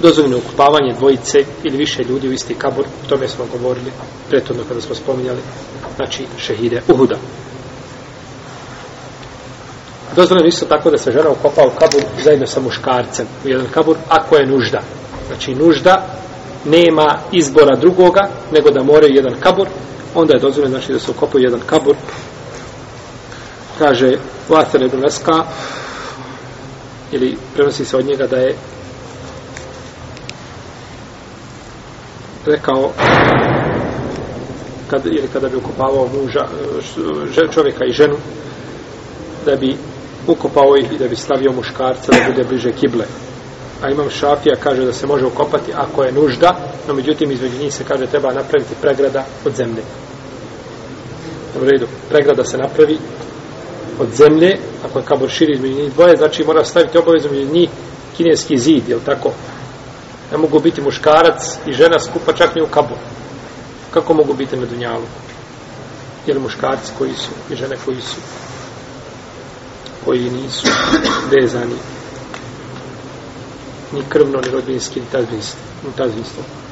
dozvoljeno ukupavanje dvojice ili više ljudi u isti kabor, o tome smo govorili prethodno kada smo spominjali, znači šehide Uhuda. Dozvoljeno je isto tako da se žena ukopa u kabur zajedno sa muškarcem u jedan kabur, ako je nužda. Znači nužda nema izbora drugoga, nego da moraju jedan kabur, onda je dozvoljeno znači da se ukopaju jedan kabur. Kaže Vathar Bruneska ili prenosi se od njega da je rekao kad, ili kada bi ukopavao muža, e, e, čovjeka i ženu da bi ukopao ih i da bi stavio muškarca da bude bliže kible a imam šafija kaže da se može ukopati ako je nužda no međutim između njih se kaže treba napraviti pregrada od zemlje u pregrada se napravi od zemlje ako je kabor širi između njih dvoje znači mora staviti obavezno između njih kineski zid, jel tako ne mogu biti muškarac i žena skupa čak ni u kabu. Kako mogu biti na dunjalu? Jer muškarci koji su i žene koji su koji nisu vezani ni krvno, ni ni ta tazvinstvom.